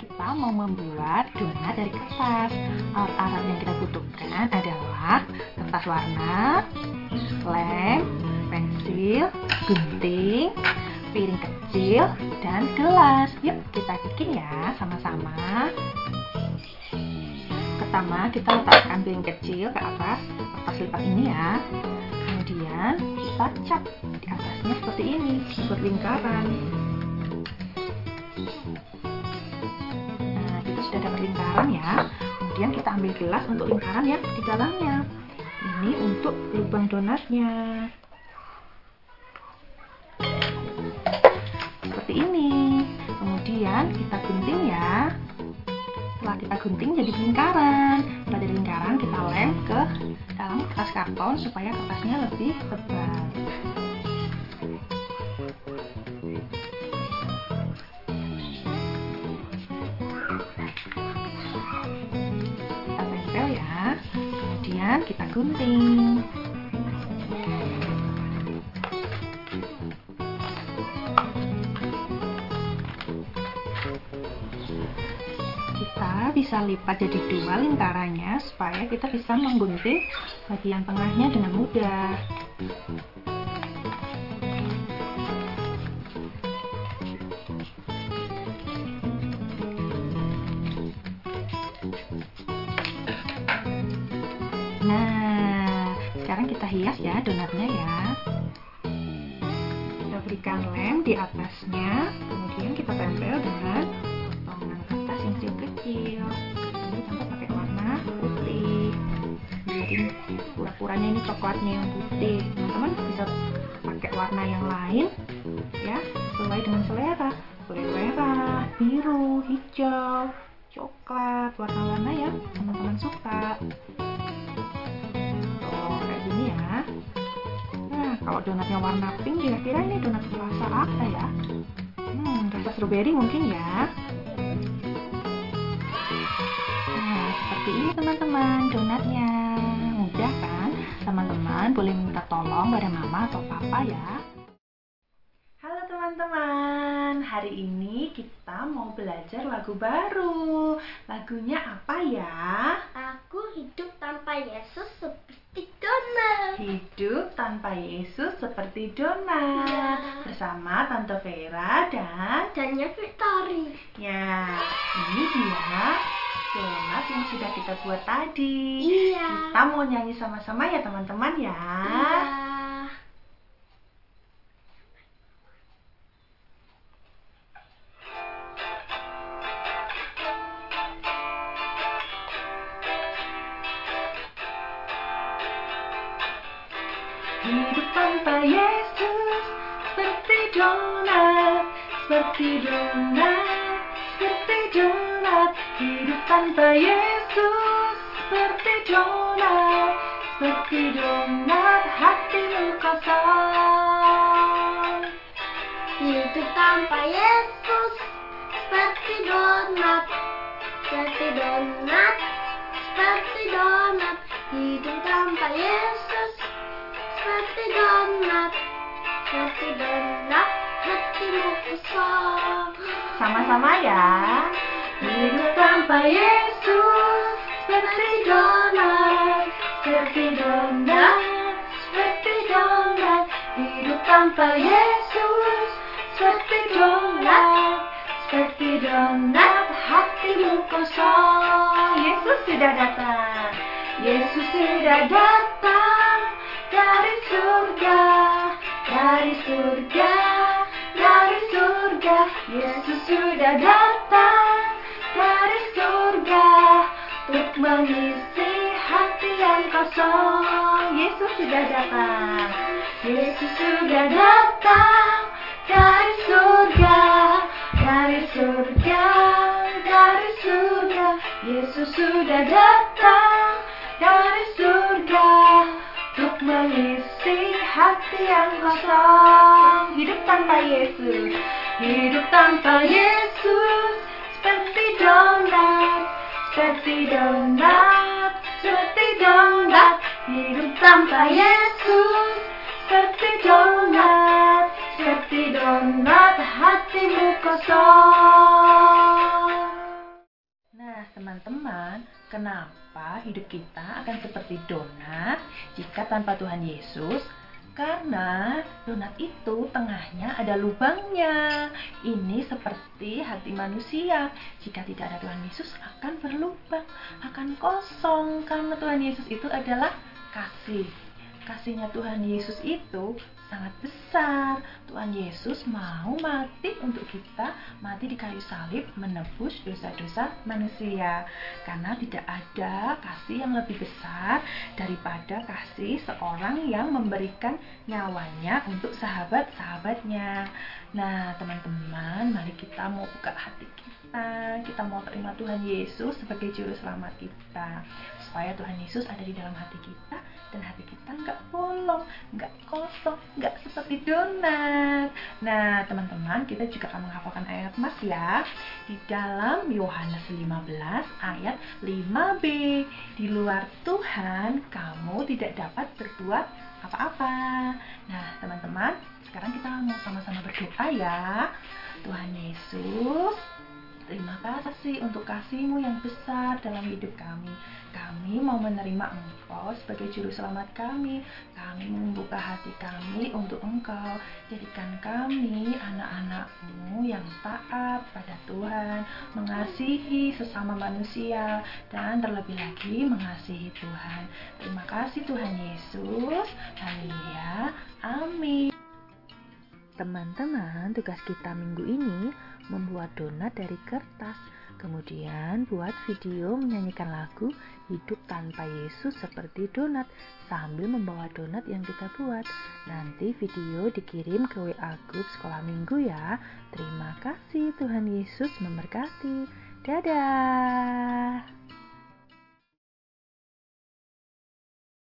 kita mau membuat donat dari kertas. Alat-alat yang kita butuhkan adalah kertas warna, lem, pensil, gunting, piring kecil, dan gelas. Yuk, kita bikin ya sama-sama. Pertama, kita letakkan piring kecil ke atas kertas lipat ini ya. Kemudian kita cat di atasnya seperti ini, buat lingkaran. Dapat lingkaran ya. Kemudian kita ambil gelas untuk lingkaran yang di dalamnya. Ini untuk lubang donatnya. Seperti ini. Kemudian kita gunting ya. Setelah kita gunting jadi lingkaran. Setelah lingkaran kita lem ke dalam kertas karton supaya kertasnya lebih tebal. Gunting. Kita bisa lipat jadi dua lingkarannya supaya kita bisa menggunting bagian tengahnya dengan mudah sekarang kita hias ya donatnya ya. Kita berikan lem di atasnya, kemudian kita tempel dengan potongan kertas yang kecil-kecil. Ini contoh pakai warna putih. Jadi pura-puranya ini coklatnya yang putih. Teman-teman bisa pakai warna yang lain ya, sesuai dengan selera. Boleh merah, biru, hijau, coklat, warna-warna yang teman-teman suka. Kalau donatnya warna pink, kira-kira ini donat rasa apa ya? Hmm, rasa strawberry mungkin ya. Nah, seperti ini teman-teman donatnya. Mudah kan? Teman-teman boleh minta tolong pada mama atau papa ya. Halo teman-teman, hari ini kita mau belajar lagu baru. Lagunya apa ya? Aku hidup tanpa Yesus. Hidup tanpa Yesus seperti donat. Ya. Bersama Tante Vera dan Dan Victory. ya, ini dia donat yang sudah kita buat tadi. Iya. Kita mau nyanyi sama-sama ya teman-teman ya. Iya. Donat, seperti donat. Hidup tanpa Yesus seperti donat, seperti donat. Hatimu kosong. Hidup tanpa Yesus seperti donat, seperti donat, seperti donat. Hidup tanpa Yesus seperti donat, seperti donat. Hatimu kosong. Sama-sama ya. Hidup tanpa Yesus seperti donat, seperti donat, seperti donat. Hidup tanpa Yesus seperti donat, seperti donat. Hatimu kosong. Yesus sudah datang. Yesus sudah datang dari surga, dari surga, surga. Yesus sudah datang dari surga untuk mengisi hati yang kosong. Yesus sudah datang. Yesus sudah datang dari surga, dari surga, dari surga. Yesus sudah datang dari surga untuk mengisi hati yang kosong. Hidup tanpa Yesus, hidup tanpa Yesus seperti donat, seperti donat, seperti donat. Hidup tanpa Yesus seperti donat, seperti donat. Hatimu kosong. Nah, teman-teman, kenapa hidup kita akan seperti donat jika tanpa Tuhan Yesus? Karena donat itu tengahnya ada lubangnya. Ini seperti hati manusia. Jika tidak ada Tuhan Yesus akan berlubang, akan kosong karena Tuhan Yesus itu adalah kasih. Kasihnya Tuhan Yesus itu sangat besar. Tuhan Yesus mau mati untuk kita, mati di kayu salib menebus dosa-dosa manusia. Karena tidak ada kasih yang lebih besar daripada kasih seorang yang memberikan nyawanya untuk sahabat-sahabatnya. Nah, teman-teman, mari kita mau buka hati kita. Kita mau terima Tuhan Yesus sebagai juru selamat kita. Supaya Tuhan Yesus ada di dalam hati kita dan hati kita nggak bolong, nggak kosong, nggak seperti donat. Nah, teman-teman, kita juga akan menghafalkan ayat Mas ya. Di dalam Yohanes 15 ayat 5b. Di luar Tuhan, kamu tidak dapat berbuat apa-apa. Nah, teman-teman, sekarang kita mau sama-sama berdoa ya. Tuhan Yesus, Terima kasih untuk kasihmu yang besar dalam hidup kami. Kami mau menerima Engkau sebagai juru selamat kami. Kami membuka hati kami untuk Engkau. Jadikan kami anak-anakmu yang taat pada Tuhan, mengasihi sesama manusia, dan terlebih lagi mengasihi Tuhan. Terima kasih Tuhan Yesus. Haleluya. Amin. Teman-teman, tugas kita minggu ini membuat donat dari kertas. Kemudian buat video menyanyikan lagu Hidup Tanpa Yesus seperti donat sambil membawa donat yang kita buat. Nanti video dikirim ke WA grup sekolah minggu ya. Terima kasih Tuhan Yesus memberkati. Dadah.